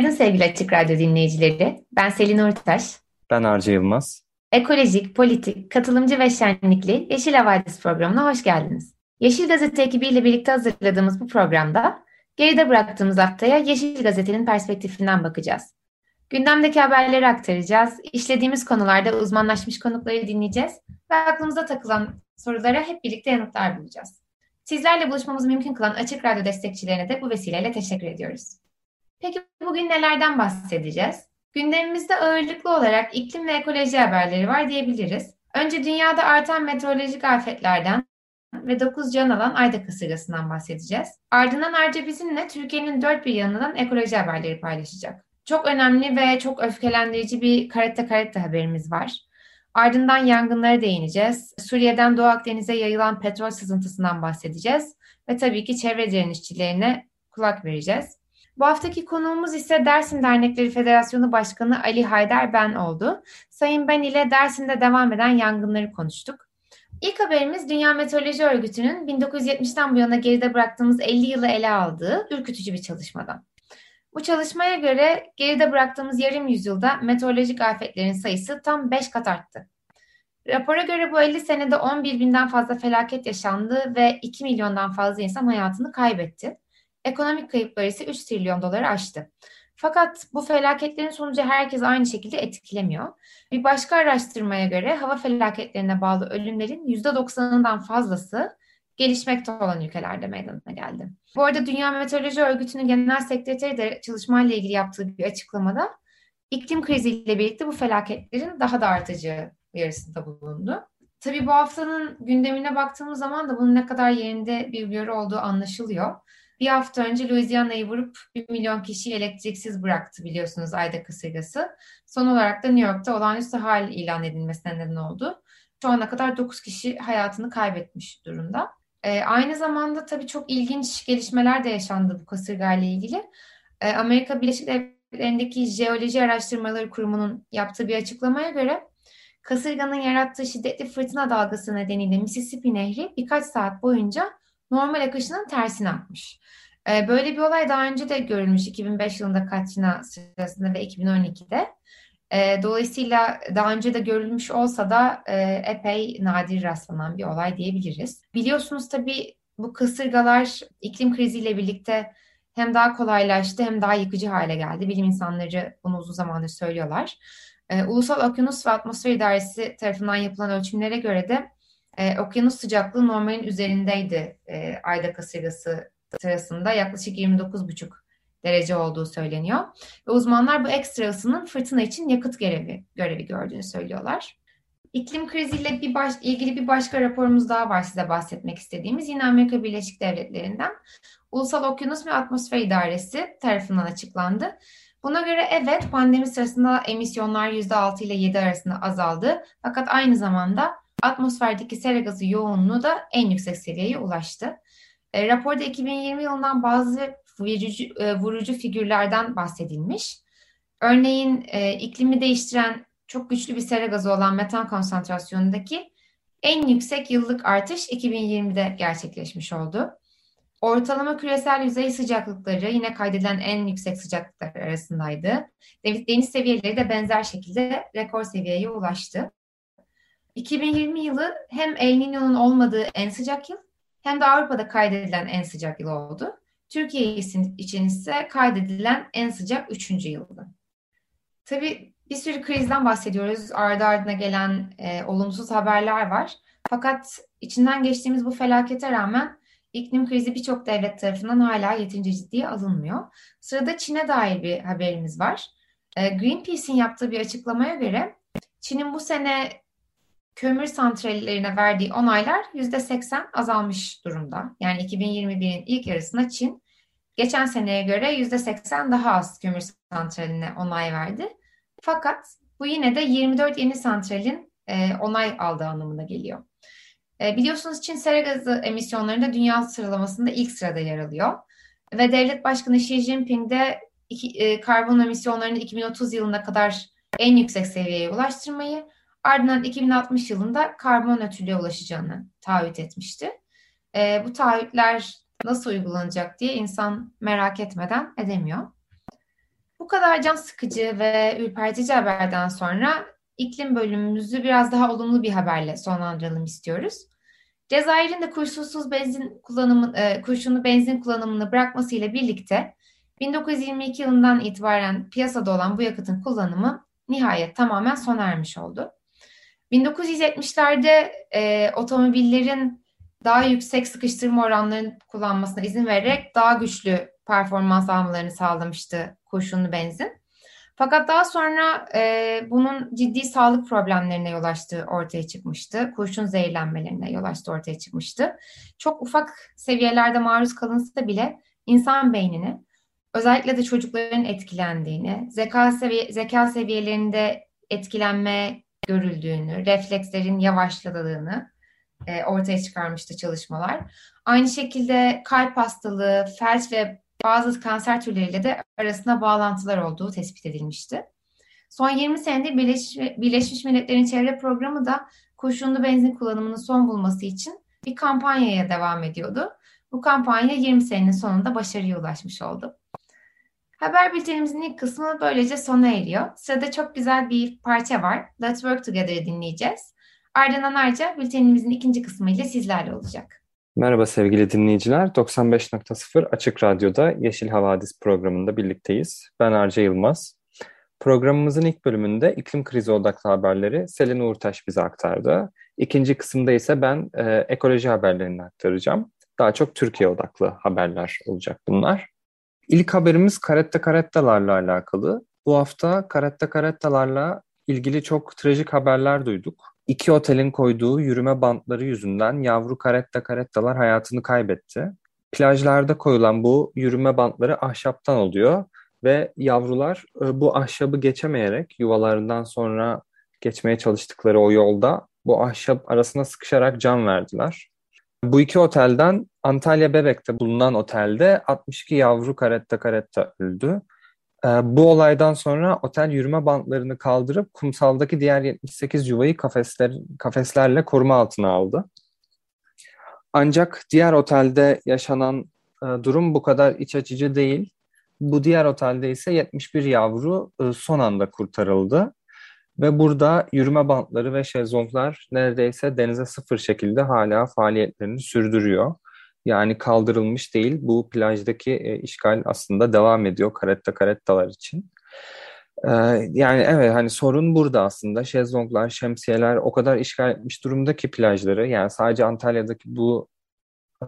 Günaydın sevgili Açık Radyo dinleyicileri. Ben Selin Ortaş. Ben Arca Yılmaz. Ekolojik, politik, katılımcı ve şenlikli Yeşil Havadis programına hoş geldiniz. Yeşil Gazete ekibiyle birlikte hazırladığımız bu programda geride bıraktığımız haftaya Yeşil Gazete'nin perspektifinden bakacağız. Gündemdeki haberleri aktaracağız, işlediğimiz konularda uzmanlaşmış konukları dinleyeceğiz ve aklımıza takılan sorulara hep birlikte yanıtlar bulacağız. Sizlerle buluşmamızı mümkün kılan Açık Radyo destekçilerine de bu vesileyle teşekkür ediyoruz. Peki bugün nelerden bahsedeceğiz? Gündemimizde ağırlıklı olarak iklim ve ekoloji haberleri var diyebiliriz. Önce dünyada artan meteorolojik afetlerden ve 9 can alan Ayda kasırgasından bahsedeceğiz. Ardından Arca bizimle Türkiye'nin dört bir yanından ekoloji haberleri paylaşacak. Çok önemli ve çok öfkelendirici bir karette karette haberimiz var. Ardından yangınlara değineceğiz. Suriye'den Doğu Akdeniz'e yayılan petrol sızıntısından bahsedeceğiz. Ve tabii ki çevre direnişçilerine kulak vereceğiz. Bu haftaki konuğumuz ise Dersim Dernekleri Federasyonu Başkanı Ali Haydar Ben oldu. Sayın Ben ile Dersim'de devam eden yangınları konuştuk. İlk haberimiz Dünya Meteoroloji Örgütü'nün 1970'ten bu yana geride bıraktığımız 50 yılı ele aldığı ürkütücü bir çalışmadan. Bu çalışmaya göre geride bıraktığımız yarım yüzyılda meteorolojik afetlerin sayısı tam 5 kat arttı. Rapora göre bu 50 senede 11 binden fazla felaket yaşandı ve 2 milyondan fazla insan hayatını kaybetti. Ekonomik kayıpları ise 3 trilyon doları aştı. Fakat bu felaketlerin sonucu herkes aynı şekilde etkilemiyor. Bir başka araştırmaya göre hava felaketlerine bağlı ölümlerin %90'ından fazlası gelişmekte olan ülkelerde meydana geldi. Bu arada Dünya Meteoroloji Örgütü'nün genel sekreteri de çalışmayla ilgili yaptığı bir açıklamada iklim kriziyle birlikte bu felaketlerin daha da artacağı uyarısında bulundu. Tabii bu haftanın gündemine baktığımız zaman da bunun ne kadar yerinde bir uyarı olduğu anlaşılıyor. Bir hafta önce Louisiana'yı vurup 1 milyon kişiyi elektriksiz bıraktı biliyorsunuz Ayda kasırgası. Son olarak da New York'ta olağanüstü hal ilan edilmesine neden oldu. Şu ana kadar 9 kişi hayatını kaybetmiş durumda. Ee, aynı zamanda tabii çok ilginç gelişmeler de yaşandı bu kasırgayla ilgili. Ee, Amerika Birleşik Devletleri'ndeki Jeoloji Araştırmaları Kurumu'nun yaptığı bir açıklamaya göre kasırganın yarattığı şiddetli fırtına dalgası nedeniyle Mississippi Nehri birkaç saat boyunca normal akışının tersine akmış. Ee, böyle bir olay daha önce de görülmüş 2005 yılında Katrina sırasında ve 2012'de. Ee, dolayısıyla daha önce de görülmüş olsa da e, epey nadir rastlanan bir olay diyebiliriz. Biliyorsunuz tabii bu kasırgalar iklim kriziyle birlikte hem daha kolaylaştı hem daha yıkıcı hale geldi. Bilim insanları bunu uzun zamandır söylüyorlar. Ee, Ulusal Okyanus ve Atmosfer İdaresi tarafından yapılan ölçümlere göre de e, okyanus sıcaklığı normalin üzerindeydi e, Ayda kasırgası sırasında yaklaşık 29,5 derece olduğu söyleniyor. Ve uzmanlar bu ekstra ısının fırtına için yakıt görevi, görevi gördüğünü söylüyorlar. İklim kriziyle bir baş, ilgili bir başka raporumuz daha var size bahsetmek istediğimiz. Yine Amerika Birleşik Devletleri'nden Ulusal Okyanus ve Atmosfer İdaresi tarafından açıklandı. Buna göre evet pandemi sırasında emisyonlar %6 ile 7 arasında azaldı. Fakat aynı zamanda atmosferdeki sera gazı yoğunluğu da en yüksek seviyeye ulaştı. E, raporda 2020 yılından bazı vurucu, e, vurucu figürlerden bahsedilmiş. Örneğin e, iklimi değiştiren çok güçlü bir sera gazı olan metan konsantrasyonundaki en yüksek yıllık artış 2020'de gerçekleşmiş oldu. Ortalama küresel yüzey sıcaklıkları yine kaydedilen en yüksek sıcaklıklar arasındaydı. Deniz seviyeleri de benzer şekilde rekor seviyeye ulaştı. 2020 yılı hem El Niño'nun olmadığı en sıcak yıl hem de Avrupa'da kaydedilen en sıcak yıl oldu. Türkiye için ise kaydedilen en sıcak üçüncü yıldı. Tabii bir sürü krizden bahsediyoruz. Ardı ardına gelen e, olumsuz haberler var. Fakat içinden geçtiğimiz bu felakete rağmen iklim krizi birçok devlet tarafından hala yeterince ciddiye alınmıyor. Sırada Çin'e dair bir haberimiz var. E, Greenpeace'in yaptığı bir açıklamaya göre Çin'in bu sene kömür santrallerine verdiği onaylar %80 azalmış durumda. Yani 2021'in ilk yarısında Çin geçen seneye göre %80 daha az kömür santraline onay verdi. Fakat bu yine de 24 yeni santralin e, onay aldığı anlamına geliyor. E, biliyorsunuz Çin sera gazı emisyonlarında dünya sıralamasında ilk sırada yer alıyor. Ve devlet başkanı Xi Jinping de iki, e, karbon emisyonlarını 2030 yılına kadar en yüksek seviyeye ulaştırmayı, ardından 2060 yılında karbon nötrlüğe ulaşacağını taahhüt etmişti. E, bu taahhütler nasıl uygulanacak diye insan merak etmeden edemiyor. Bu kadar can sıkıcı ve ürpertici haberden sonra iklim bölümümüzü biraz daha olumlu bir haberle sonlandıralım istiyoruz. Cezayir'in de kurşunsuz benzin kullanımı, e, kurşunlu benzin kullanımını bırakmasıyla birlikte 1922 yılından itibaren piyasada olan bu yakıtın kullanımı nihayet tamamen sona ermiş oldu. 1970'lerde e, otomobillerin daha yüksek sıkıştırma oranlarını kullanmasına izin vererek daha güçlü performans almalarını sağlamıştı kurşunlu benzin. Fakat daha sonra e, bunun ciddi sağlık problemlerine yol açtığı ortaya çıkmıştı. Kurşun zehirlenmelerine yol açtığı ortaya çıkmıştı. Çok ufak seviyelerde maruz kalınsa bile insan beynini özellikle de çocukların etkilendiğini, zeka, seviye, zeka seviyelerinde etkilenme görüldüğünü, reflekslerin yavaşladığını e, ortaya çıkarmıştı çalışmalar. Aynı şekilde kalp hastalığı, felç ve bazı kanser türleriyle de arasında bağlantılar olduğu tespit edilmişti. Son 20 senedir Birleşmiş, Birleşmiş Milletler'in çevre programı da kurşunlu benzin kullanımının son bulması için bir kampanyaya devam ediyordu. Bu kampanya 20 senenin sonunda başarıya ulaşmış oldu. Haber bültenimizin ilk kısmı böylece sona eriyor. Sırada çok güzel bir parça var. Let's Work Together'ı dinleyeceğiz. Ardından ayrıca bültenimizin ikinci kısmı ile sizlerle olacak. Merhaba sevgili dinleyiciler. 95.0 Açık Radyo'da Yeşil Havadis programında birlikteyiz. Ben Arca Yılmaz. Programımızın ilk bölümünde iklim krizi odaklı haberleri Selin Uğurtaş bize aktardı. İkinci kısımda ise ben e, ekoloji haberlerini aktaracağım. Daha çok Türkiye odaklı haberler olacak bunlar. İlk haberimiz karette karettalarla alakalı. Bu hafta karette karettalarla ilgili çok trajik haberler duyduk. İki otelin koyduğu yürüme bantları yüzünden yavru karetta karettalar hayatını kaybetti. Plajlarda koyulan bu yürüme bantları ahşaptan oluyor ve yavrular e, bu ahşabı geçemeyerek yuvalarından sonra geçmeye çalıştıkları o yolda bu ahşap arasına sıkışarak can verdiler. Bu iki otelden Antalya Bebek'te bulunan otelde 62 yavru karetta karetta öldü. Ee, bu olaydan sonra otel yürüme bantlarını kaldırıp kumsaldaki diğer 78 yuvayı kafesler, kafeslerle koruma altına aldı. Ancak diğer otelde yaşanan e, durum bu kadar iç açıcı değil. Bu diğer otelde ise 71 yavru e, son anda kurtarıldı. Ve burada yürüme bantları ve şezlonglar neredeyse denize sıfır şekilde hala faaliyetlerini sürdürüyor. Yani kaldırılmış değil. Bu plajdaki e, işgal aslında devam ediyor karetta karettalar için. Ee, yani evet hani sorun burada aslında. Şezlonglar, şemsiyeler o kadar işgal etmiş durumda ki plajları. Yani sadece Antalya'daki bu e,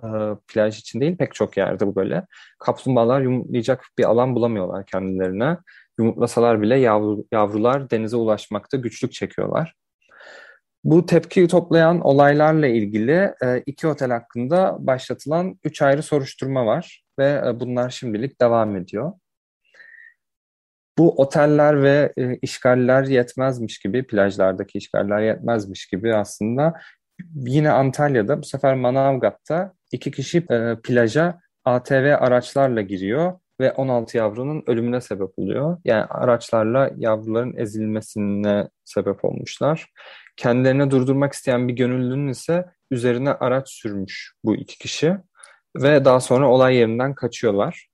plaj için değil pek çok yerde bu böyle. Kaplumbağalar yumurtlayacak bir alan bulamıyorlar kendilerine. Yumurtlasalar bile yavru, yavrular denize ulaşmakta güçlük çekiyorlar. Bu tepki toplayan olaylarla ilgili e, iki otel hakkında başlatılan üç ayrı soruşturma var ve e, bunlar şimdilik devam ediyor. Bu oteller ve e, işgaller yetmezmiş gibi, plajlardaki işgaller yetmezmiş gibi aslında yine Antalya'da bu sefer Manavgat'ta iki kişi plaja ATV araçlarla giriyor ve 16 yavrunun ölümüne sebep oluyor. Yani araçlarla yavruların ezilmesine sebep olmuşlar. Kendilerini durdurmak isteyen bir gönüllünün ise üzerine araç sürmüş bu iki kişi ve daha sonra olay yerinden kaçıyorlar.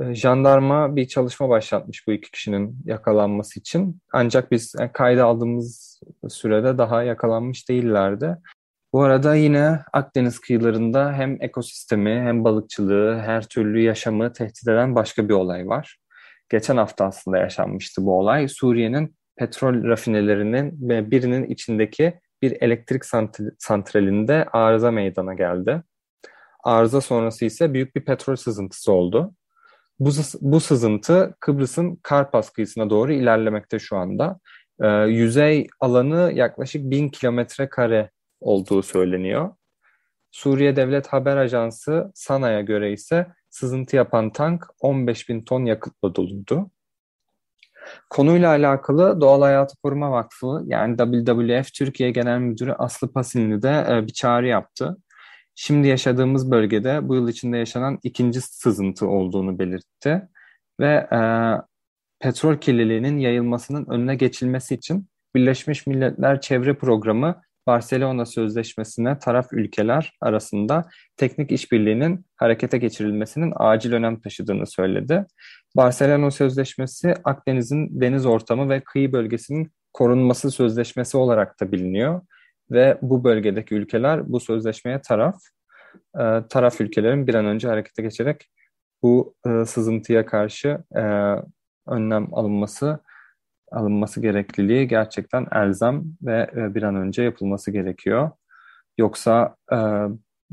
Ee, jandarma bir çalışma başlatmış bu iki kişinin yakalanması için. Ancak biz kayda aldığımız sürede daha yakalanmış değillerdi. Bu arada yine Akdeniz kıyılarında hem ekosistemi hem balıkçılığı, her türlü yaşamı tehdit eden başka bir olay var. Geçen hafta aslında yaşanmıştı bu olay. Suriye'nin petrol rafinelerinin birinin içindeki bir elektrik santralinde arıza meydana geldi. Arıza sonrası ise büyük bir petrol sızıntısı oldu. Bu, bu sızıntı Kıbrıs'ın Karpas kıyısına doğru ilerlemekte şu anda. E, yüzey alanı yaklaşık 1000 kilometre kare olduğu söyleniyor. Suriye Devlet Haber Ajansı SANA'ya göre ise sızıntı yapan tank 15 bin ton yakıtla doluydu. Konuyla alakalı Doğal Hayatı Koruma Vakfı yani WWF Türkiye Genel Müdürü Aslı Pasinli de e, bir çağrı yaptı. Şimdi yaşadığımız bölgede bu yıl içinde yaşanan ikinci sızıntı olduğunu belirtti ve e, petrol kirliliğinin yayılmasının önüne geçilmesi için Birleşmiş Milletler Çevre Programı Barcelona Sözleşmesi'ne taraf ülkeler arasında teknik işbirliğinin harekete geçirilmesinin acil önem taşıdığını söyledi. Barcelona Sözleşmesi Akdeniz'in deniz ortamı ve kıyı bölgesinin korunması sözleşmesi olarak da biliniyor ve bu bölgedeki ülkeler bu sözleşmeye taraf. E, taraf ülkelerin bir an önce harekete geçerek bu e, sızıntıya karşı e, önlem alınması alınması gerekliliği gerçekten elzem ve e, bir an önce yapılması gerekiyor. Yoksa e,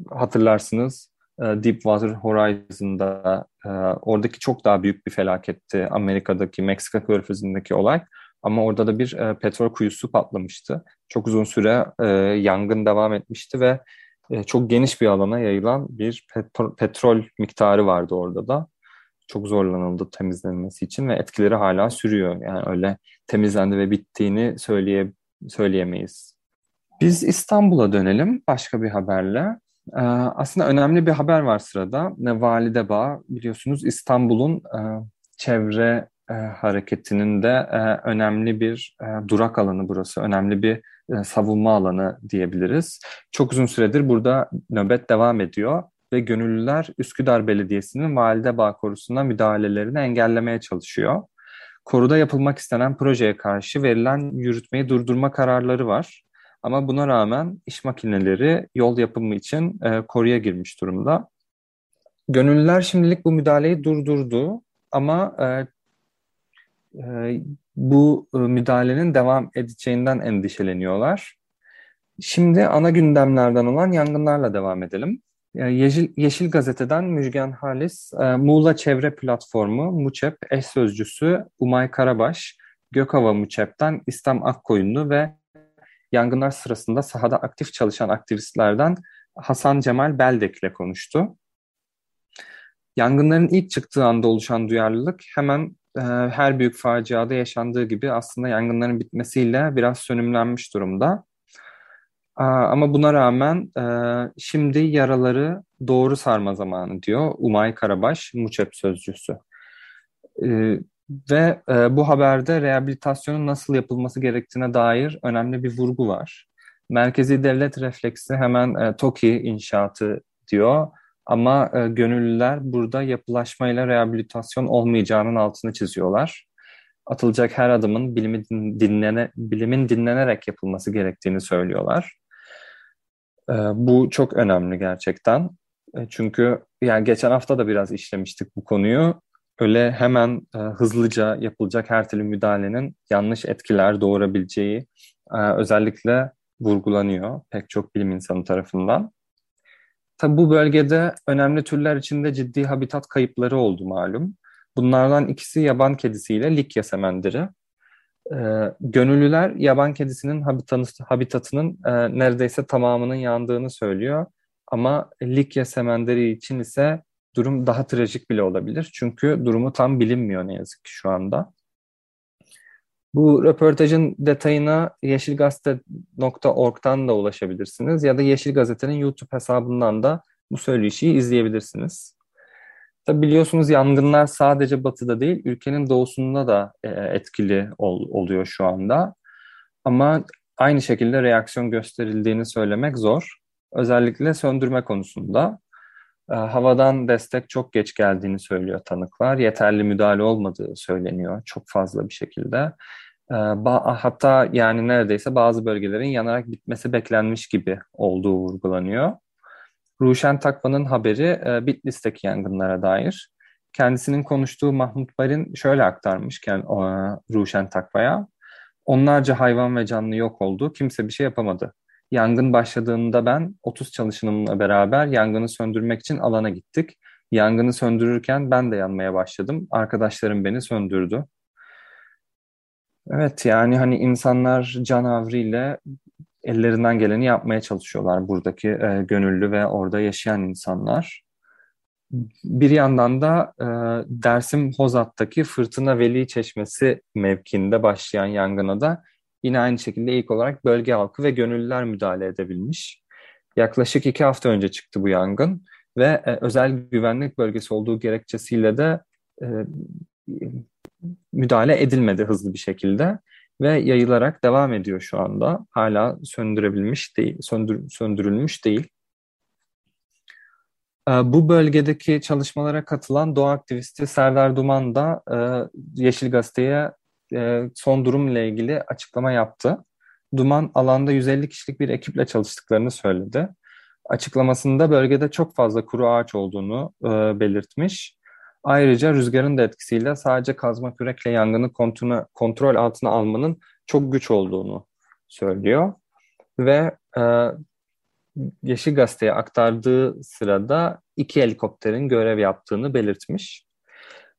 hatırlarsınız e, Deepwater Horizon'da e, oradaki çok daha büyük bir felaketti Amerika'daki Meksika körfezindeki olay. Ama orada da bir petrol kuyusu patlamıştı. Çok uzun süre yangın devam etmişti ve çok geniş bir alana yayılan bir petrol miktarı vardı orada da çok zorlanıldı temizlenmesi için ve etkileri hala sürüyor. Yani öyle temizlendi ve bittiğini söyleye, söyleyemeyiz. Biz İstanbul'a dönelim başka bir haberle. Ee, aslında önemli bir haber var sırada. Valide Bağ biliyorsunuz İstanbul'un e, çevre e, hareketinin de e, önemli bir e, durak alanı burası. Önemli bir e, savunma alanı diyebiliriz. Çok uzun süredir burada nöbet devam ediyor ve gönüllüler Üsküdar Belediyesi'nin Valide Bağ Korusu'na müdahalelerini engellemeye çalışıyor. Koruda yapılmak istenen projeye karşı verilen yürütmeyi durdurma kararları var. Ama buna rağmen iş makineleri yol yapımı için e, koruya girmiş durumda. Gönüllüler şimdilik bu müdahaleyi durdurdu ama e, e, bu e, müdahalenin devam edeceğinden endişeleniyorlar. Şimdi ana gündemlerden olan yangınlarla devam edelim. Yeşil, Yeşil Gazete'den Müjgan Halis, e, Muğla Çevre Platformu, MUÇEP eş sözcüsü Umay Karabaş, Gökova MUÇEP'ten İslam Akkoyunlu ve yangınlar sırasında sahada aktif çalışan aktivistlerden Hasan Cemal Beldek ile konuştu. Yangınların ilk çıktığı anda oluşan duyarlılık hemen e, her büyük faciada yaşandığı gibi aslında yangınların bitmesiyle biraz sönümlenmiş durumda. Ama buna rağmen e, şimdi yaraları doğru sarma zamanı diyor Umay Karabaş, Muçep sözcüsü. E, ve e, bu haberde rehabilitasyonun nasıl yapılması gerektiğine dair önemli bir vurgu var. Merkezi devlet refleksi hemen TOKİ inşaatı diyor ama gönüllüler burada yapılaşmayla rehabilitasyon olmayacağının altını çiziyorlar. Atılacak her adımın bilimi dinlene, bilimin dinlenerek yapılması gerektiğini söylüyorlar. Ee, bu çok önemli gerçekten. E, çünkü yani geçen hafta da biraz işlemiştik bu konuyu. Öyle hemen e, hızlıca yapılacak her türlü müdahalenin yanlış etkiler doğurabileceği e, özellikle vurgulanıyor pek çok bilim insanı tarafından. Tabi bu bölgede önemli türler içinde ciddi habitat kayıpları oldu malum. Bunlardan ikisi yaban kedisiyle Likya semendiri. E, gönüllüler yaban kedisinin habitatının e, neredeyse tamamının yandığını söylüyor. Ama Likya semenderi için ise durum daha trajik bile olabilir. Çünkü durumu tam bilinmiyor ne yazık ki şu anda. Bu röportajın detayına yeşilgazete.org'dan da ulaşabilirsiniz ya da Yeşil Gazete'nin YouTube hesabından da bu söyleşiyi izleyebilirsiniz. Tabi biliyorsunuz yangınlar sadece batıda değil, ülkenin doğusunda da e, etkili ol, oluyor şu anda. Ama aynı şekilde reaksiyon gösterildiğini söylemek zor. Özellikle söndürme konusunda. E, havadan destek çok geç geldiğini söylüyor tanıklar. Yeterli müdahale olmadığı söyleniyor çok fazla bir şekilde. E, hatta yani neredeyse bazı bölgelerin yanarak bitmesi beklenmiş gibi olduğu vurgulanıyor. Ruşen Takva'nın haberi e, Bitlis'teki yangınlara dair. Kendisinin konuştuğu Mahmut Barin şöyle aktarmış e, Ruşen Takva'ya. Onlarca hayvan ve canlı yok oldu. Kimse bir şey yapamadı. Yangın başladığında ben 30 çalışanımla beraber yangını söndürmek için alana gittik. Yangını söndürürken ben de yanmaya başladım. Arkadaşlarım beni söndürdü. Evet yani hani insanlar canavriyle ellerinden geleni yapmaya çalışıyorlar buradaki e, gönüllü ve orada yaşayan insanlar. Bir yandan da e, Dersim Hozat'taki Fırtına Veli Çeşmesi mevkiinde başlayan yangına da yine aynı şekilde ilk olarak bölge halkı ve gönüllüler müdahale edebilmiş. Yaklaşık iki hafta önce çıktı bu yangın ve e, özel güvenlik bölgesi olduğu gerekçesiyle de e, müdahale edilmedi hızlı bir şekilde ve yayılarak devam ediyor şu anda. Hala söndürebilmiş değil, söndür, söndürülmüş değil. Ee, bu bölgedeki çalışmalara katılan doğa aktivisti Serdar Duman da e, Yeşil Gazete'ye e, son durumla ilgili açıklama yaptı. Duman alanda 150 kişilik bir ekiple çalıştıklarını söyledi. Açıklamasında bölgede çok fazla kuru ağaç olduğunu e, belirtmiş. Ayrıca rüzgarın da etkisiyle sadece kazma kürekle yangını kontrol, kontrol altına almanın çok güç olduğunu söylüyor. Ve e, Yeşil Gazete'ye aktardığı sırada iki helikopterin görev yaptığını belirtmiş.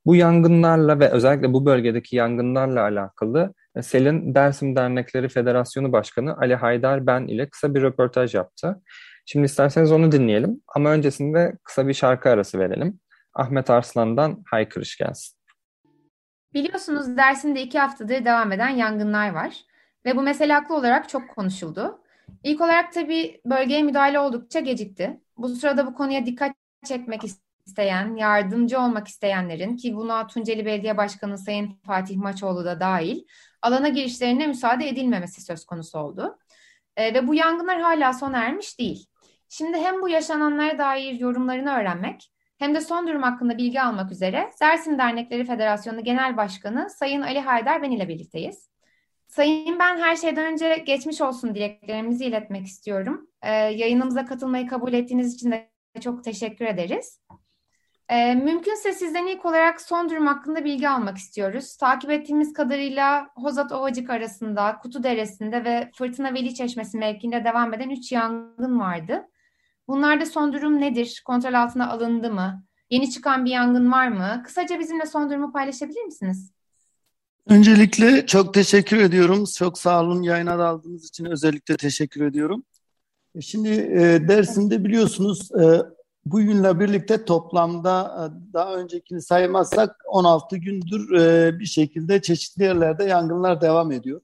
Bu yangınlarla ve özellikle bu bölgedeki yangınlarla alakalı e, Selin Dersim Dernekleri Federasyonu Başkanı Ali Haydar Ben ile kısa bir röportaj yaptı. Şimdi isterseniz onu dinleyelim ama öncesinde kısa bir şarkı arası verelim. Ahmet Arslan'dan Haykırış gelsin. Biliyorsunuz Dersim'de iki haftadır devam eden yangınlar var ve bu mesele haklı olarak çok konuşuldu. İlk olarak tabii bölgeye müdahale oldukça gecikti. Bu sırada bu konuya dikkat çekmek isteyen, yardımcı olmak isteyenlerin ki buna Tunceli Belediye Başkanı Sayın Fatih Maçoğlu da dahil alana girişlerine müsaade edilmemesi söz konusu oldu. E, ve bu yangınlar hala sona ermiş değil. Şimdi hem bu yaşananlara dair yorumlarını öğrenmek hem de son durum hakkında bilgi almak üzere Dersim Dernekleri Federasyonu Genel Başkanı Sayın Ali Haydar Ben ile birlikteyiz. Sayın ben her şeyden önce geçmiş olsun dileklerimizi iletmek istiyorum. Ee, yayınımıza katılmayı kabul ettiğiniz için de çok teşekkür ederiz. Ee, mümkünse sizden ilk olarak son durum hakkında bilgi almak istiyoruz. Takip ettiğimiz kadarıyla Hozat Ovacık arasında, Kutu Deresi'nde ve Fırtına Veli Çeşmesi mevkiinde devam eden 3 yangın vardı. Bunlarda son durum nedir? Kontrol altına alındı mı? Yeni çıkan bir yangın var mı? Kısaca bizimle son durumu paylaşabilir misiniz? Öncelikle çok teşekkür ediyorum. Çok sağ olun yayına aldığınız için özellikle teşekkür ediyorum. E, şimdi e, Dersim'de biliyorsunuz e, bugünle birlikte toplamda e, daha öncekini saymazsak 16 gündür e, bir şekilde çeşitli yerlerde yangınlar devam ediyor.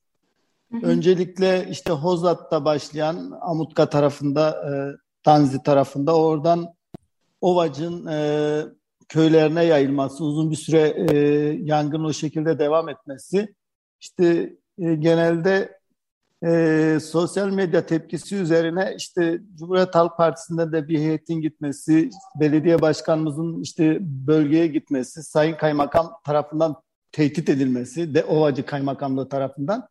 Hı hı. Öncelikle işte Hozat'ta başlayan Amutka tarafında, e, Tanzi tarafında. Oradan Ovac'ın e, köylerine yayılması, uzun bir süre e, yangın o şekilde devam etmesi, işte e, genelde e, sosyal medya tepkisi üzerine işte Cumhuriyet Halk Partisi'nde de bir heyetin gitmesi, belediye başkanımızın işte bölgeye gitmesi, Sayın Kaymakam tarafından tehdit edilmesi, de Ovacı Kaymakamlığı tarafından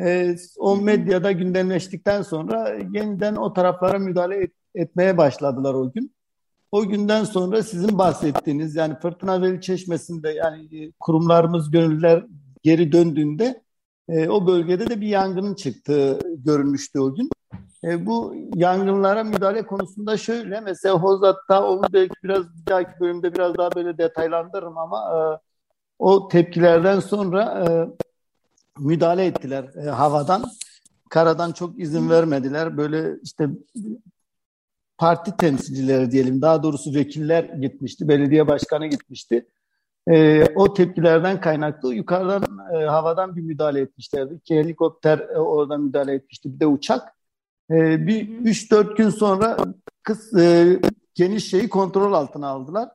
e, o medyada gündemleştikten sonra yeniden o taraflara müdahale et, etmeye başladılar o gün. O günden sonra sizin bahsettiğiniz yani Fırtına Veli Çeşmesi'nde yani e, kurumlarımız, gönüllüler geri döndüğünde e, o bölgede de bir yangının çıktığı görülmüştü o gün. E, bu yangınlara müdahale konusunda şöyle mesela Hozat'ta onu belki biraz bir dahaki bölümde biraz daha böyle detaylandırırım ama e, o tepkilerden sonra e, müdahale ettiler e, havadan. Karadan çok izin vermediler. Böyle işte parti temsilcileri diyelim daha doğrusu vekiller gitmişti, belediye başkanı gitmişti. E, o tepkilerden kaynaklı yukarıdan e, havadan bir müdahale etmişlerdi. İki helikopter e, orada müdahale etmişti. Bir de uçak. E, bir 3-4 gün sonra kız, e, geniş şeyi kontrol altına aldılar.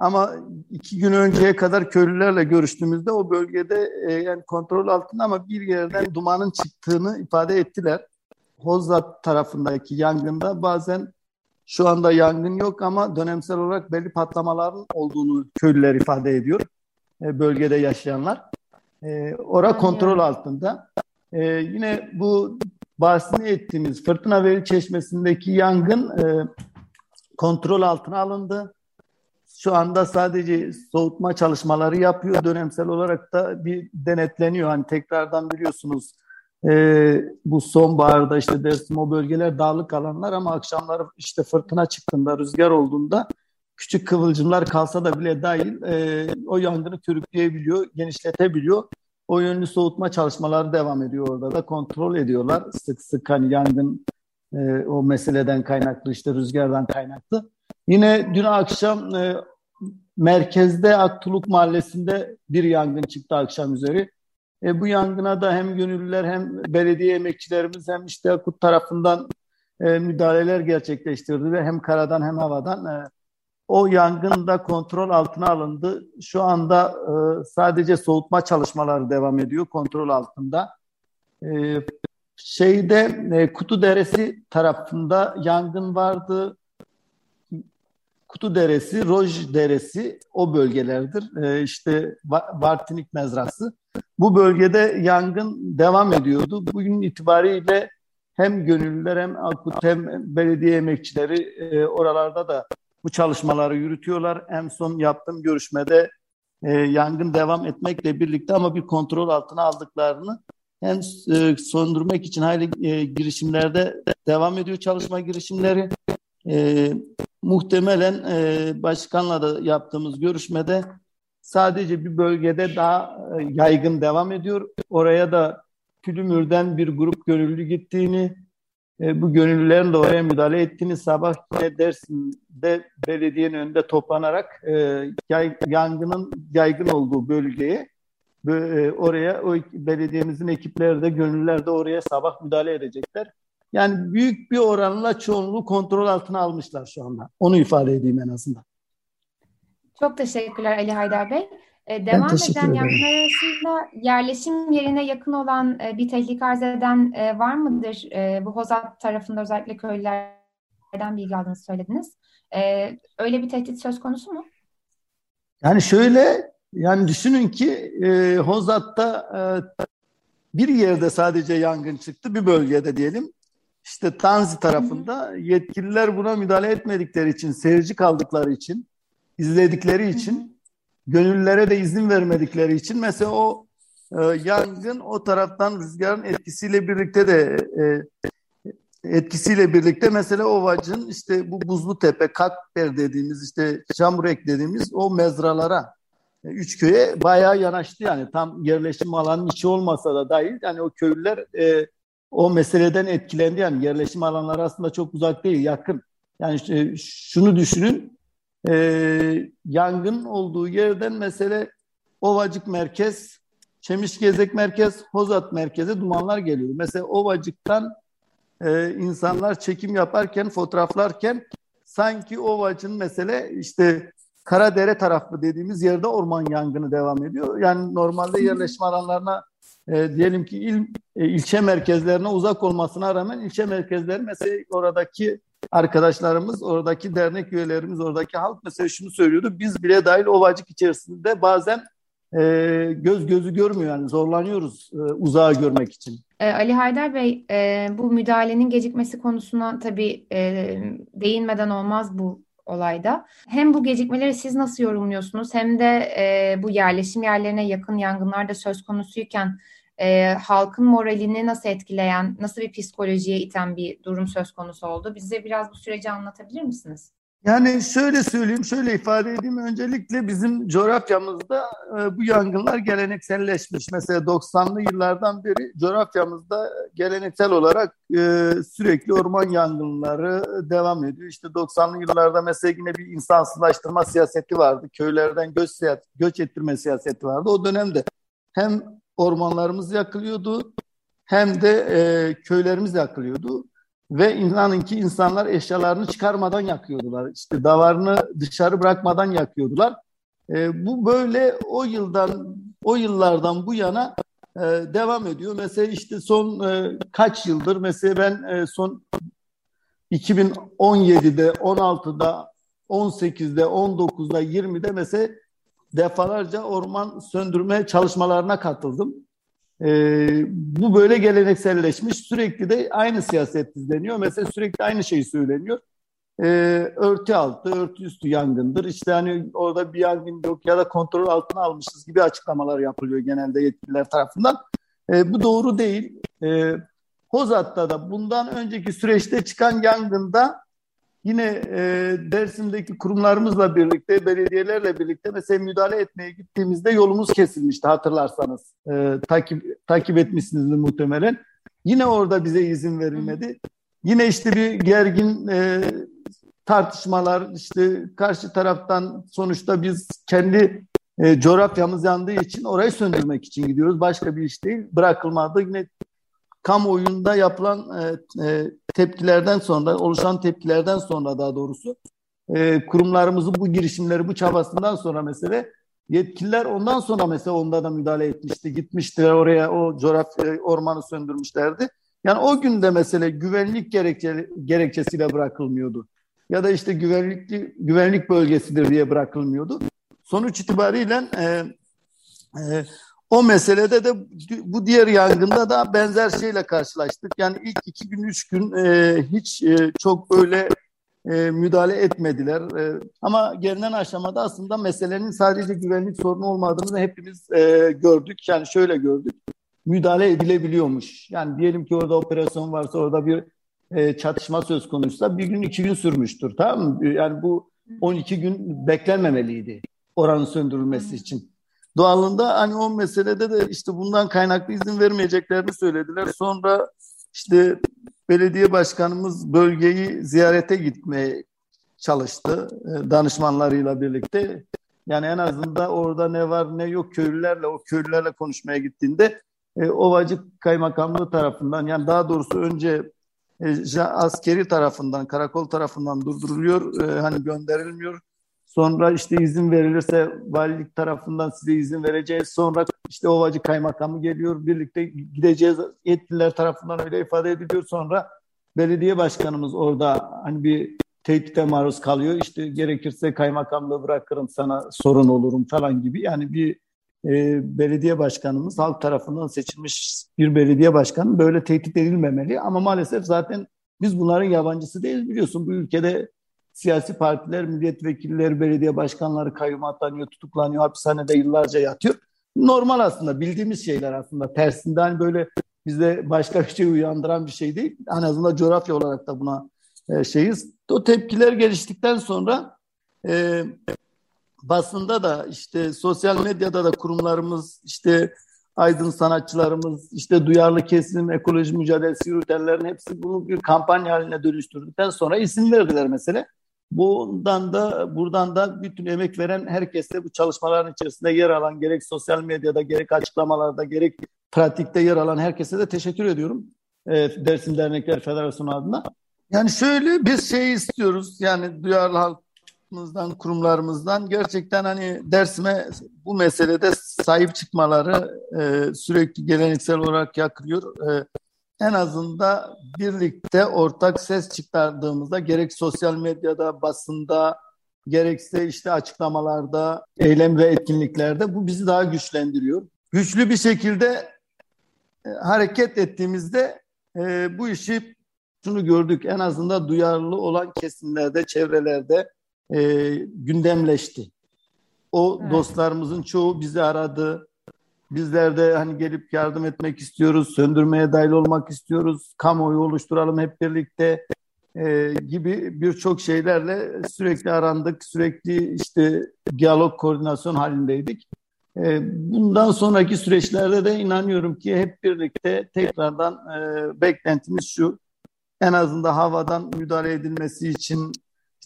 Ama iki gün önceye kadar köylülerle görüştüğümüzde o bölgede e, yani kontrol altında ama bir yerden dumanın çıktığını ifade ettiler. Hozat tarafındaki yangında bazen şu anda yangın yok ama dönemsel olarak belli patlamaların olduğunu köylüler ifade ediyor. E, bölgede yaşayanlar. E, ora kontrol altında. E, yine bu bahsini ettiğimiz Fırtına Veli Çeşmesi'ndeki yangın e, kontrol altına alındı. Şu anda sadece soğutma çalışmaları yapıyor. Dönemsel olarak da bir denetleniyor. Hani tekrardan biliyorsunuz e, bu sonbaharda işte Dersim o bölgeler dağlık alanlar ama akşamları işte fırtına çıktığında, rüzgar olduğunda küçük kıvılcımlar kalsa da bile dahil e, o yangını körükleyebiliyor, genişletebiliyor. o yönlü soğutma çalışmaları devam ediyor orada da kontrol ediyorlar. Sık sık hani yangın e, o meseleden kaynaklı işte rüzgardan kaynaklı. Yine dün akşam e, merkezde Aktuluk Mahallesi'nde bir yangın çıktı akşam üzeri. E, bu yangına da hem gönüllüler hem belediye emekçilerimiz hem işte Akut tarafından e, müdahaleler gerçekleştirdi ve hem karadan hem havadan e, o yangın da kontrol altına alındı. Şu anda e, sadece soğutma çalışmaları devam ediyor kontrol altında. E, şeyde e, Kutu Deresi tarafında yangın vardı. Kutu Deresi, Roj Deresi o bölgelerdir. E, işte Vartinik Mezrası. Bu bölgede yangın devam ediyordu. Bugün itibariyle hem gönüllüler hem Akut hem belediye emekçileri e, oralarda da bu çalışmaları yürütüyorlar. En son yaptığım görüşmede e, yangın devam etmekle birlikte ama bir kontrol altına aldıklarını hem e, söndürmek için hayli e, girişimlerde devam ediyor çalışma girişimleri. Muhtemelen e, başkanla da yaptığımız görüşmede sadece bir bölgede daha e, yaygın devam ediyor. Oraya da Külümür'den bir grup gönüllü gittiğini, e, bu gönüllülerin de oraya müdahale ettiğini sabah Dersim'de belediyenin önünde toplanarak e, yay, yangının yaygın olduğu bölgeye e, oraya o belediyemizin ekipleri de gönüllüler de oraya sabah müdahale edecekler. Yani büyük bir oranla çoğunluğu kontrol altına almışlar şu anda. Onu ifade edeyim en azından. Çok teşekkürler Ali Haydar Bey. Ee, devam eden yangınlar arasında yerleşim yerine yakın olan e, bir tehlike arz eden e, var mıdır? E, bu Hozat tarafında özellikle köylülerden bilgi aldığınızı söylediniz. öyle bir tehdit söz konusu mu? Yani şöyle, yani düşünün ki e, Hozat'ta e, bir yerde sadece yangın çıktı, bir bölgede diyelim. İşte Tanzi tarafında yetkililer buna müdahale etmedikleri için, seyirci kaldıkları için, izledikleri için gönüllülere de izin vermedikleri için mesela o e, yangın o taraftan rüzgarın etkisiyle birlikte de e, etkisiyle birlikte mesela Ovacın işte bu Buzlu Tepe, Kakber dediğimiz işte Çamurek dediğimiz o mezralara e, üç köye bayağı yanaştı yani. Tam yerleşim alanının içi olmasa da dahil yani o köylüler e, o meseleden etkilendi yani yerleşim alanları aslında çok uzak değil yakın. Yani şunu düşünün e, yangın olduğu yerden mesele Ovacık Merkez, Çemişgezek Merkez, Hozat Merkez'e dumanlar geliyor. Mesela Ovacık'tan e, insanlar çekim yaparken, fotoğraflarken sanki Ovacık'ın mesele işte Karadere tarafı dediğimiz yerde orman yangını devam ediyor. Yani normalde yerleşme alanlarına e, diyelim ki il, e, ilçe merkezlerine uzak olmasına rağmen ilçe merkezleri mesela oradaki arkadaşlarımız, oradaki dernek üyelerimiz, oradaki halk mesela şunu söylüyordu. Biz bile dahil Ovacık içerisinde bazen e, göz gözü görmüyor yani zorlanıyoruz e, uzağa görmek için. E, Ali Haydar Bey, e, bu müdahalenin gecikmesi konusuna tabii e, değinmeden olmaz bu olayda. Hem bu gecikmeleri siz nasıl yorumluyorsunuz hem de e, bu yerleşim yerlerine yakın yangınlar da söz konusuyken e, halkın moralini nasıl etkileyen, nasıl bir psikolojiye iten bir durum söz konusu oldu? Bize biraz bu süreci anlatabilir misiniz? Yani şöyle söyleyeyim, şöyle ifade edeyim. Öncelikle bizim coğrafyamızda e, bu yangınlar gelenekselleşmiş. Mesela 90'lı yıllardan beri coğrafyamızda geleneksel olarak e, sürekli orman yangınları devam ediyor. İşte 90'lı yıllarda mesela yine bir insansızlaştırma siyaseti vardı. Köylerden göç, göç ettirme siyaseti vardı. O dönemde hem ormanlarımız yakılıyordu hem de e, köylerimiz yakılıyordu. Ve inanın ki insanlar eşyalarını çıkarmadan yakıyordular. İşte davarını dışarı bırakmadan yakıyordular. E, bu böyle o yıldan o yıllardan bu yana e, devam ediyor. Mesela işte son e, kaç yıldır mesela ben e, son 2017'de, 16'da, 18'de, 19'da, 20'de mesela defalarca orman söndürme çalışmalarına katıldım. Ee, bu böyle gelenekselleşmiş. Sürekli de aynı siyaset izleniyor. Mesela sürekli aynı şey söyleniyor. Ee, örtü altı, örtü üstü yangındır. İşte hani orada bir yangın yok ya da kontrol altına almışız gibi açıklamalar yapılıyor genelde yetkililer tarafından. Ee, bu doğru değil. Ee, Hozat'ta da bundan önceki süreçte çıkan yangında Yine e, Dersim'deki kurumlarımızla birlikte, belediyelerle birlikte mesela müdahale etmeye gittiğimizde yolumuz kesilmişti hatırlarsanız. E, takip takip etmişsinizdir muhtemelen. Yine orada bize izin verilmedi. Yine işte bir gergin e, tartışmalar, işte karşı taraftan sonuçta biz kendi e, coğrafyamız yandığı için orayı söndürmek için gidiyoruz. Başka bir iş değil. Bırakılmadı. Yine kamuoyunda yapılan e, e, tepkilerden sonra, oluşan tepkilerden sonra daha doğrusu e, kurumlarımızın bu girişimleri, bu çabasından sonra mesela yetkililer ondan sonra mesela onda da müdahale etmişti. Gitmiştiler oraya o coğrafya ormanı söndürmüşlerdi. Yani o günde mesela güvenlik gerekçe, gerekçesiyle bırakılmıyordu. Ya da işte güvenlikli güvenlik bölgesidir diye bırakılmıyordu. Sonuç itibariyle e, e, o meselede de bu diğer yangında da benzer şeyle karşılaştık. Yani ilk iki gün, üç gün e, hiç e, çok böyle e, müdahale etmediler. E, ama gelinen aşamada aslında meselenin sadece güvenlik sorunu olmadığını hepimiz e, gördük. Yani şöyle gördük. Müdahale edilebiliyormuş. Yani diyelim ki orada operasyon varsa orada bir e, çatışma söz konusuysa bir gün iki gün sürmüştür. Tamam mı? Yani bu 12 gün beklenmemeliydi oranın söndürülmesi için. Doğalında hani o meselede de işte bundan kaynaklı izin vermeyeceklerini söylediler. Sonra işte belediye başkanımız bölgeyi ziyarete gitmeye çalıştı e, danışmanlarıyla birlikte. Yani en azından orada ne var ne yok köylülerle o köylülerle konuşmaya gittiğinde e, Ovacık Kaymakamlığı tarafından yani daha doğrusu önce e, askeri tarafından karakol tarafından durduruluyor e, hani gönderilmiyor Sonra işte izin verilirse valilik tarafından size izin vereceğiz. Sonra işte Ovacı Kaymakamı geliyor. Birlikte gideceğiz. Yetkililer tarafından öyle ifade ediliyor. Sonra belediye başkanımız orada hani bir tehdide maruz kalıyor. İşte gerekirse kaymakamlığı bırakırım sana sorun olurum falan gibi. Yani bir e, belediye başkanımız halk tarafından seçilmiş bir belediye başkanı böyle tehdit edilmemeli. Ama maalesef zaten biz bunların yabancısı değiliz biliyorsun. Bu ülkede siyasi partiler, milletvekilleri, belediye başkanları kayyum atlanıyor, tutuklanıyor, hapishanede yıllarca yatıyor. Normal aslında bildiğimiz şeyler aslında tersinden böyle bizde başka bir şey uyandıran bir şey değil. En azından coğrafya olarak da buna e, şeyiz. O tepkiler geliştikten sonra e, basında da işte sosyal medyada da kurumlarımız işte aydın sanatçılarımız, işte duyarlı kesim, ekoloji mücadelesi yürütenlerin hepsi bunu bir kampanya haline dönüştürdükten sonra isim verdiler mesela. Bundan da buradan da bütün emek veren herkese bu çalışmaların içerisinde yer alan gerek sosyal medyada gerek açıklamalarda gerek pratikte yer alan herkese de teşekkür ediyorum. E, Dersim Dernekler Federasyonu adına. Yani şöyle biz şey istiyoruz yani duyarlı halkımızdan, kurumlarımızdan gerçekten hani Dersim'e bu meselede sahip çıkmaları e, sürekli geleneksel olarak yakılıyor. E, en azından birlikte ortak ses çıkardığımızda gerek sosyal medyada, basında, gerekse işte açıklamalarda, eylem ve etkinliklerde bu bizi daha güçlendiriyor. Güçlü bir şekilde e, hareket ettiğimizde e, bu işi şunu gördük en azından duyarlı olan kesimlerde, çevrelerde e, gündemleşti. O evet. dostlarımızın çoğu bizi aradı. Bizler de hani gelip yardım etmek istiyoruz, söndürmeye dahil olmak istiyoruz, kamuoyu oluşturalım hep birlikte e, gibi birçok şeylerle sürekli arandık, sürekli işte diyalog, koordinasyon halindeydik. E, bundan sonraki süreçlerde de inanıyorum ki hep birlikte tekrardan e, beklentimiz şu, en azından havadan müdahale edilmesi için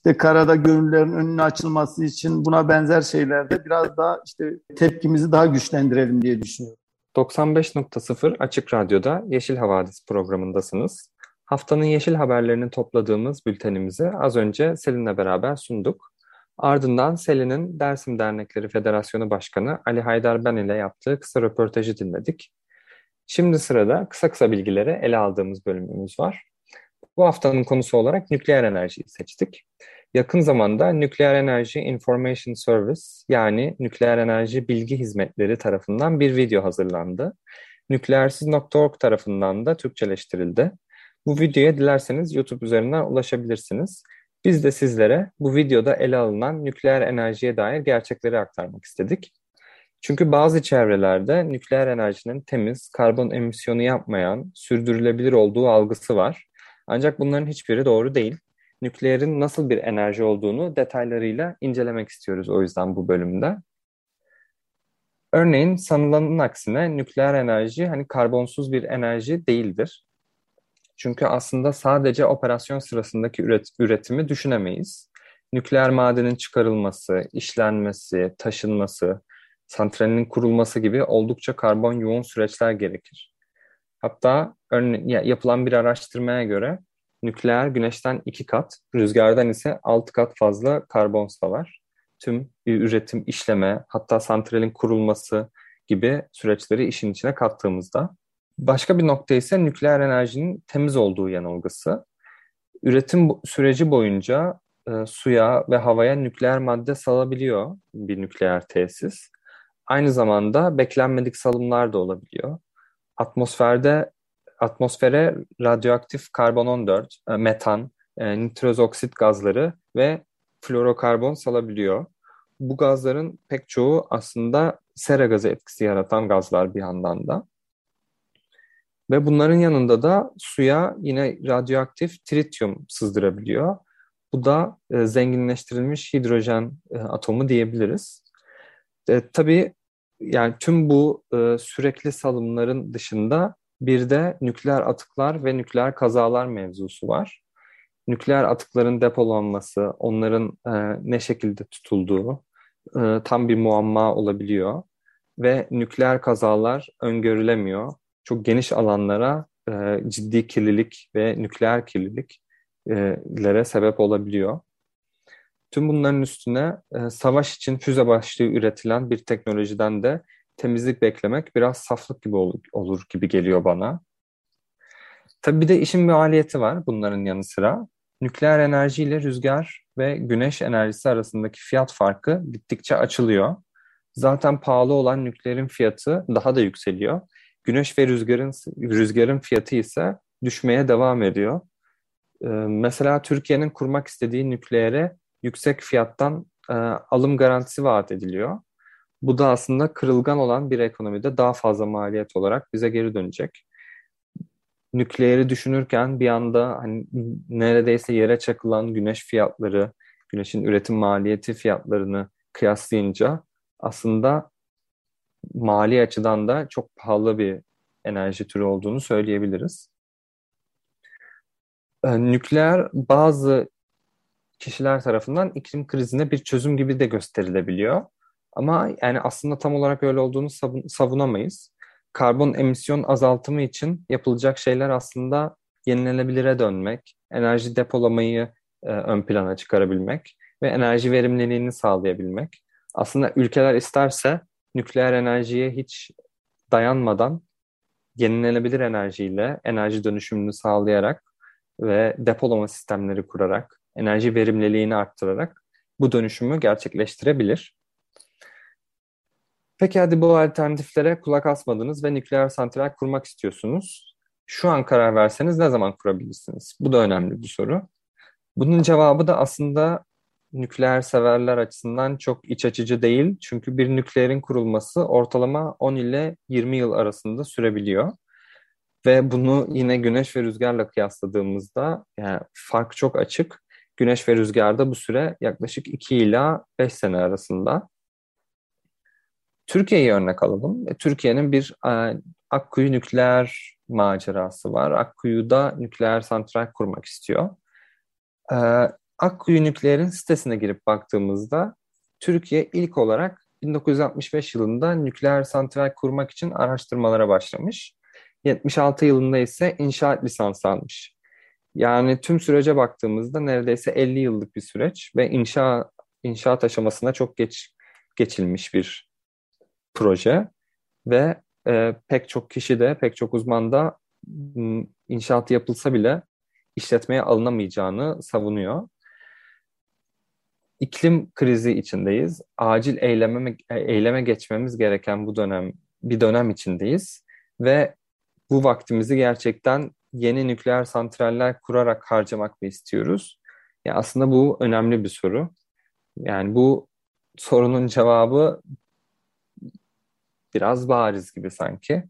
işte karada gönüllerin önüne açılması için buna benzer şeylerde biraz daha işte tepkimizi daha güçlendirelim diye düşünüyorum. 95.0 Açık Radyo'da Yeşil Havadis programındasınız. Haftanın yeşil haberlerini topladığımız bültenimizi az önce Selin'le beraber sunduk. Ardından Selin'in Dersim Dernekleri Federasyonu Başkanı Ali Haydar Ben ile yaptığı kısa röportajı dinledik. Şimdi sırada kısa kısa bilgileri ele aldığımız bölümümüz var. Bu haftanın konusu olarak nükleer enerjiyi seçtik. Yakın zamanda Nükleer Enerji Information Service yani Nükleer Enerji Bilgi Hizmetleri tarafından bir video hazırlandı. Nükleersiz.org tarafından da Türkçeleştirildi. Bu videoya dilerseniz YouTube üzerinden ulaşabilirsiniz. Biz de sizlere bu videoda ele alınan nükleer enerjiye dair gerçekleri aktarmak istedik. Çünkü bazı çevrelerde nükleer enerjinin temiz, karbon emisyonu yapmayan, sürdürülebilir olduğu algısı var. Ancak bunların hiçbiri doğru değil. Nükleerin nasıl bir enerji olduğunu detaylarıyla incelemek istiyoruz o yüzden bu bölümde. Örneğin sanılanın aksine nükleer enerji hani karbonsuz bir enerji değildir. Çünkü aslında sadece operasyon sırasındaki üret üretimi düşünemeyiz. Nükleer madenin çıkarılması, işlenmesi, taşınması, santralinin kurulması gibi oldukça karbon yoğun süreçler gerekir. Hatta örne yapılan bir araştırmaya göre nükleer güneşten iki kat, rüzgardan ise altı kat fazla karbon salar. Tüm üretim, işleme, hatta santralin kurulması gibi süreçleri işin içine kattığımızda. Başka bir nokta ise nükleer enerjinin temiz olduğu yanılgısı. Üretim süreci boyunca e, suya ve havaya nükleer madde salabiliyor bir nükleer tesis. Aynı zamanda beklenmedik salımlar da olabiliyor. Atmosferde atmosfere radyoaktif karbon 14, e, metan, e, nitroz oksit gazları ve florokarbon salabiliyor. Bu gazların pek çoğu aslında sera gazı etkisi yaratan gazlar bir yandan da. Ve bunların yanında da suya yine radyoaktif trityum sızdırabiliyor. Bu da e, zenginleştirilmiş hidrojen e, atomu diyebiliriz. E, tabii yani tüm bu e, sürekli salımların dışında bir de nükleer atıklar ve nükleer kazalar mevzusu var. Nükleer atıkların depolanması, onların e, ne şekilde tutulduğu e, tam bir muamma olabiliyor. Ve nükleer kazalar öngörülemiyor. Çok geniş alanlara e, ciddi kirlilik ve nükleer kirliliklere sebep olabiliyor. Tüm bunların üstüne e, savaş için füze başlığı üretilen bir teknolojiden de temizlik beklemek biraz saflık gibi olur, olur gibi geliyor bana. Tabii bir de işin maliyeti var bunların yanı sıra. Nükleer enerji ile rüzgar ve güneş enerjisi arasındaki fiyat farkı gittikçe açılıyor. Zaten pahalı olan nükleerin fiyatı daha da yükseliyor. Güneş ve rüzgarın rüzgarın fiyatı ise düşmeye devam ediyor. Ee, mesela Türkiye'nin kurmak istediği nükleere yüksek fiyattan e, alım garantisi vaat ediliyor. Bu da aslında kırılgan olan bir ekonomide daha fazla maliyet olarak bize geri dönecek. Nükleeri düşünürken bir anda hani neredeyse yere çakılan güneş fiyatları, güneşin üretim maliyeti fiyatlarını kıyaslayınca aslında mali açıdan da çok pahalı bir enerji türü olduğunu söyleyebiliriz. Ee, nükleer bazı kişiler tarafından iklim krizine bir çözüm gibi de gösterilebiliyor. Ama yani aslında tam olarak öyle olduğunu savunamayız. Karbon emisyon azaltımı için yapılacak şeyler aslında yenilenebilire dönmek, enerji depolamayı e, ön plana çıkarabilmek ve enerji verimliliğini sağlayabilmek. Aslında ülkeler isterse nükleer enerjiye hiç dayanmadan yenilenebilir enerjiyle enerji dönüşümünü sağlayarak ve depolama sistemleri kurarak, enerji verimliliğini arttırarak bu dönüşümü gerçekleştirebilir. Peki hadi bu alternatiflere kulak asmadınız ve nükleer santral kurmak istiyorsunuz. Şu an karar verseniz ne zaman kurabilirsiniz? Bu da önemli bir soru. Bunun cevabı da aslında nükleer severler açısından çok iç açıcı değil. Çünkü bir nükleerin kurulması ortalama 10 ile 20 yıl arasında sürebiliyor. Ve bunu yine güneş ve rüzgarla kıyasladığımızda yani fark çok açık. Güneş ve rüzgarda bu süre yaklaşık 2 ila 5 sene arasında. Türkiye'yi örnek alalım. E, Türkiye'nin bir e, Akkuyu nükleer macerası var. Akkuyu'da nükleer santral kurmak istiyor. E, Akkuyu Nükleer'in sitesine girip baktığımızda Türkiye ilk olarak 1965 yılında nükleer santral kurmak için araştırmalara başlamış. 76 yılında ise inşaat lisansı almış. Yani tüm sürece baktığımızda neredeyse 50 yıllık bir süreç ve inşa inşaat aşamasına çok geç geçilmiş bir proje ve e, pek çok kişi de pek çok uzman da inşaat yapılsa bile işletmeye alınamayacağını savunuyor. İklim krizi içindeyiz. Acil eyleme, eyleme geçmemiz gereken bu dönem bir dönem içindeyiz ve bu vaktimizi gerçekten yeni nükleer santraller kurarak harcamak mı istiyoruz? Ya aslında bu önemli bir soru. Yani bu sorunun cevabı biraz bariz gibi sanki.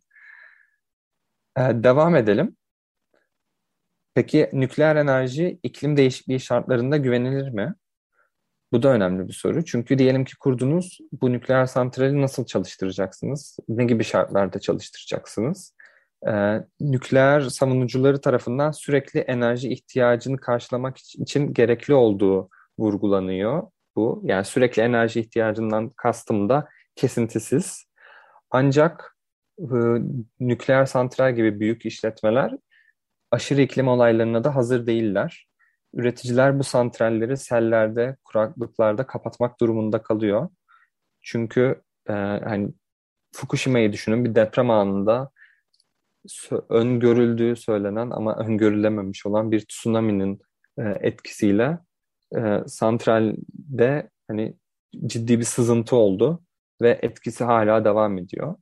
Ee, devam edelim. Peki nükleer enerji iklim değişikliği şartlarında güvenilir mi? Bu da önemli bir soru. Çünkü diyelim ki kurdunuz, bu nükleer santrali nasıl çalıştıracaksınız? Ne gibi şartlarda çalıştıracaksınız? Ee, nükleer savunucuları tarafından sürekli enerji ihtiyacını karşılamak için gerekli olduğu vurgulanıyor bu. Yani sürekli enerji ihtiyacından kastım da kesintisiz. Ancak e, nükleer santral gibi büyük işletmeler aşırı iklim olaylarına da hazır değiller. Üreticiler bu santralleri sellerde, kuraklıklarda kapatmak durumunda kalıyor. Çünkü e, hani Fukushima'yı düşünün bir deprem anında öngörüldüğü söylenen ama öngörülememiş olan bir tsunami'nin e, etkisiyle e, santralde hani ciddi bir sızıntı oldu ve etkisi hala devam ediyor.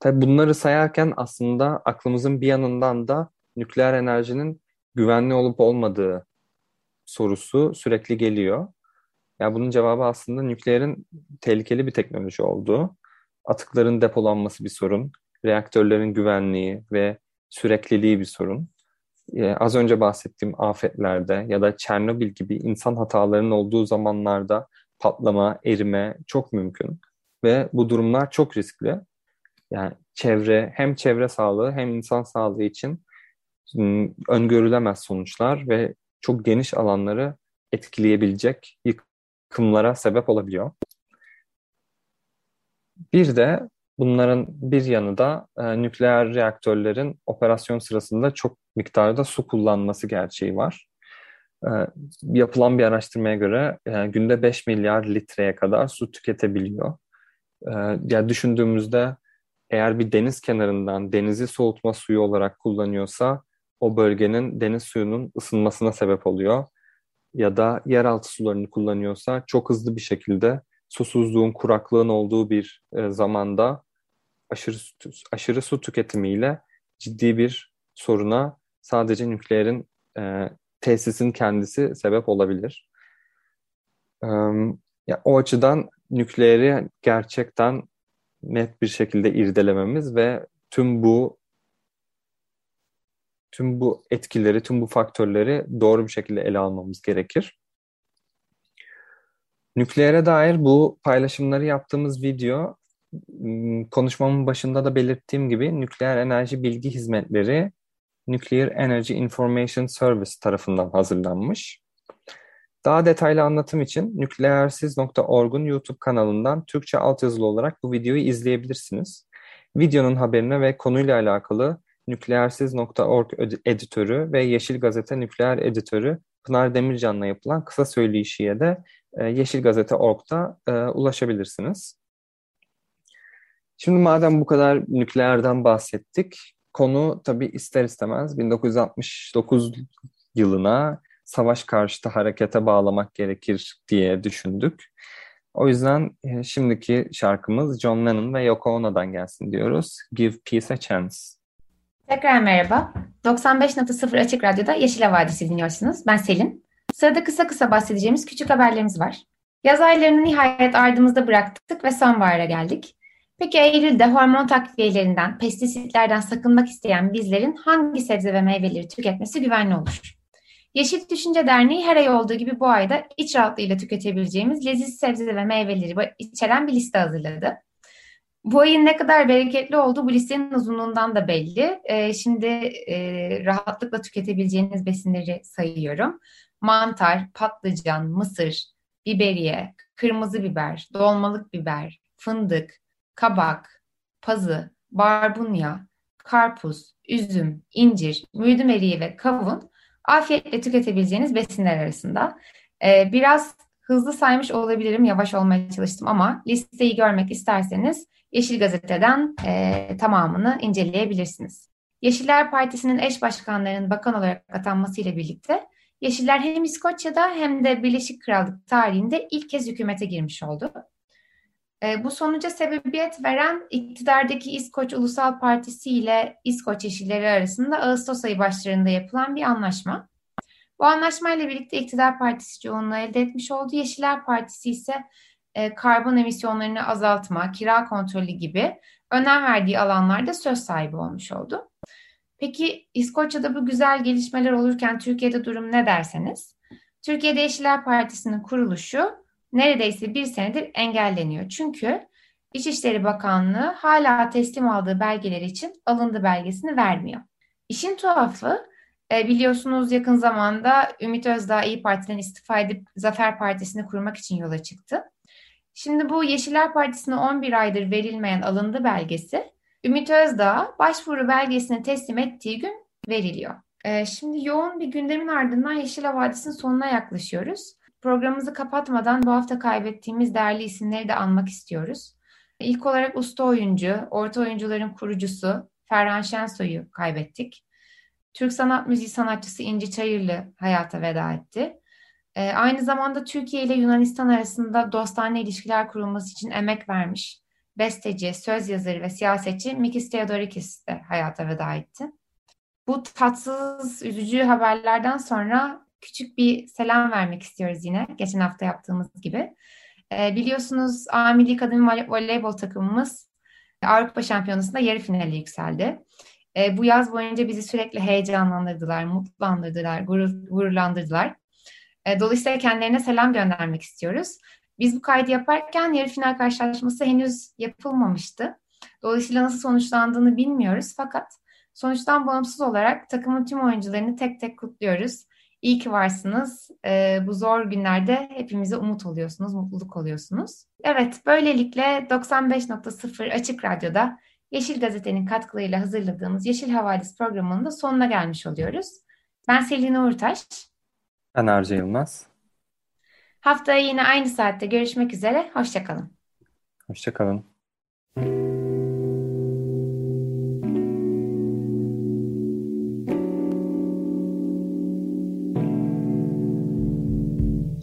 Tabi bunları sayarken aslında aklımızın bir yanından da nükleer enerjinin güvenli olup olmadığı sorusu sürekli geliyor. Ya yani bunun cevabı aslında nükleerin tehlikeli bir teknoloji olduğu, atıkların depolanması bir sorun, reaktörlerin güvenliği ve sürekliliği bir sorun. Ee, az önce bahsettiğim afetlerde ya da Çernobil gibi insan hatalarının olduğu zamanlarda patlama, erime çok mümkün ve bu durumlar çok riskli. Yani çevre hem çevre sağlığı hem insan sağlığı için ıı, öngörülemez sonuçlar ve çok geniş alanları etkileyebilecek yıkımlara sebep olabiliyor. Bir de bunların bir yanı da e, nükleer reaktörlerin operasyon sırasında çok miktarda su kullanması gerçeği var. E, yapılan bir araştırmaya göre e, günde 5 milyar litreye kadar su tüketebiliyor. E, ya düşündüğümüzde eğer bir deniz kenarından denizi soğutma suyu olarak kullanıyorsa o bölgenin deniz suyunun ısınmasına sebep oluyor. Ya da yeraltı sularını kullanıyorsa çok hızlı bir şekilde susuzluğun, kuraklığın olduğu bir e, zamanda aşırı aşırı su tüketimiyle ciddi bir soruna sadece nükleerin e, tesisin kendisi sebep olabilir. E, ya, o açıdan nükleeri gerçekten net bir şekilde irdelememiz ve tüm bu tüm bu etkileri, tüm bu faktörleri doğru bir şekilde ele almamız gerekir. Nükleere dair bu paylaşımları yaptığımız video konuşmamın başında da belirttiğim gibi nükleer enerji bilgi hizmetleri Nuclear Energy Information Service tarafından hazırlanmış. Daha detaylı anlatım için nükleersiz.org'un YouTube kanalından Türkçe altyazılı olarak bu videoyu izleyebilirsiniz. Videonun haberine ve konuyla alakalı nükleersiz.org editörü ve Yeşil Gazete Nükleer Editörü Pınar Demircan'la yapılan kısa söyleşiye de e, Yeşil Gazete Org'da e, ulaşabilirsiniz. Şimdi madem bu kadar nükleerden bahsettik, konu tabii ister istemez 1969 yılına savaş karşıtı harekete bağlamak gerekir diye düşündük. O yüzden e, şimdiki şarkımız John Lennon ve Yoko Ono'dan gelsin diyoruz. Give Peace a Chance. Tekrar merhaba. 95.0 Açık Radyo'da Yeşil Havadisi dinliyorsunuz. Ben Selin. Sırada kısa kısa bahsedeceğimiz küçük haberlerimiz var. Yaz aylarını nihayet ardımızda bıraktık ve sonbahara geldik. Peki Eylül'de hormon takviyelerinden, pestisitlerden sakınmak isteyen bizlerin hangi sebze ve meyveleri tüketmesi güvenli olur? Yeşil Düşünce Derneği her ay olduğu gibi bu ayda iç rahatlığıyla tüketebileceğimiz leziz sebze ve meyveleri içeren bir liste hazırladı. Bu ayın ne kadar bereketli olduğu bu listenin uzunluğundan da belli. Ee, şimdi e, rahatlıkla tüketebileceğiniz besinleri sayıyorum. Mantar, patlıcan, mısır, biberiye, kırmızı biber, dolmalık biber, fındık, kabak, pazı, barbunya, karpuz, üzüm, incir, mürdüm eriği ve kavun afiyetle tüketebileceğiniz besinler arasında. Ee, biraz hızlı saymış olabilirim, yavaş olmaya çalıştım ama listeyi görmek isterseniz Yeşil Gazete'den e, tamamını inceleyebilirsiniz. Yeşiller Partisi'nin eş başkanlarının bakan olarak atanmasıyla birlikte Yeşiller hem İskoçya'da hem de Birleşik Krallık tarihinde ilk kez hükümete girmiş oldu. E, bu sonuca sebebiyet veren iktidardaki İskoç Ulusal Partisi ile İskoç Yeşilleri arasında Ağustos ayı başlarında yapılan bir anlaşma. Bu anlaşmayla birlikte iktidar partisi çoğunluğu elde etmiş oldu. Yeşiller Partisi ise e, karbon emisyonlarını azaltma, kira kontrolü gibi önem verdiği alanlarda söz sahibi olmuş oldu. Peki İskoçya'da bu güzel gelişmeler olurken Türkiye'de durum ne derseniz? Türkiye'de Yeşiller Partisi'nin kuruluşu neredeyse bir senedir engelleniyor. Çünkü İçişleri Bakanlığı hala teslim aldığı belgeler için alındı belgesini vermiyor. İşin tuhafı e, biliyorsunuz yakın zamanda Ümit Özdağ İyi Parti'den istifa edip Zafer Partisi'ni kurmak için yola çıktı. Şimdi bu Yeşiller Partisi'ne 11 aydır verilmeyen alındı belgesi Ümit Özdağ başvuru belgesini teslim ettiği gün veriliyor. E, şimdi yoğun bir gündemin ardından Yeşil Vadisi'nin sonuna yaklaşıyoruz. Programımızı kapatmadan bu hafta kaybettiğimiz değerli isimleri de anmak istiyoruz. İlk olarak usta oyuncu, orta oyuncuların kurucusu Ferhan Şensoy'u kaybettik. Türk sanat müziği sanatçısı İnci Çayırlı hayata veda etti. Ee, aynı zamanda Türkiye ile Yunanistan arasında dostane ilişkiler kurulması için emek vermiş besteci, söz yazarı ve siyasetçi Mikis Theodorakis de hayata veda etti. Bu tatsız, üzücü haberlerden sonra küçük bir selam vermek istiyoruz yine. Geçen hafta yaptığımız gibi. Ee, biliyorsunuz A Milli Kadın Voleybol takımımız Avrupa Şampiyonası'nda yarı finale yükseldi. Ee, bu yaz boyunca bizi sürekli heyecanlandırdılar, mutlandırdılar, gurur, gururlandırdılar. Ee, dolayısıyla kendilerine selam göndermek istiyoruz. Biz bu kaydı yaparken yarı final karşılaşması henüz yapılmamıştı. Dolayısıyla nasıl sonuçlandığını bilmiyoruz fakat sonuçtan bağımsız olarak takımın tüm oyuncularını tek tek kutluyoruz. İyi ki varsınız. Ee, bu zor günlerde hepimize umut oluyorsunuz, mutluluk oluyorsunuz. Evet, böylelikle 95.0 Açık Radyo'da Yeşil Gazete'nin katkılarıyla hazırladığımız Yeşil Havadis programının da sonuna gelmiş oluyoruz. Ben Selin Uğurtaş. Ben Arca Yılmaz. Haftaya yine aynı saatte görüşmek üzere. Hoşçakalın. Hoşçakalın.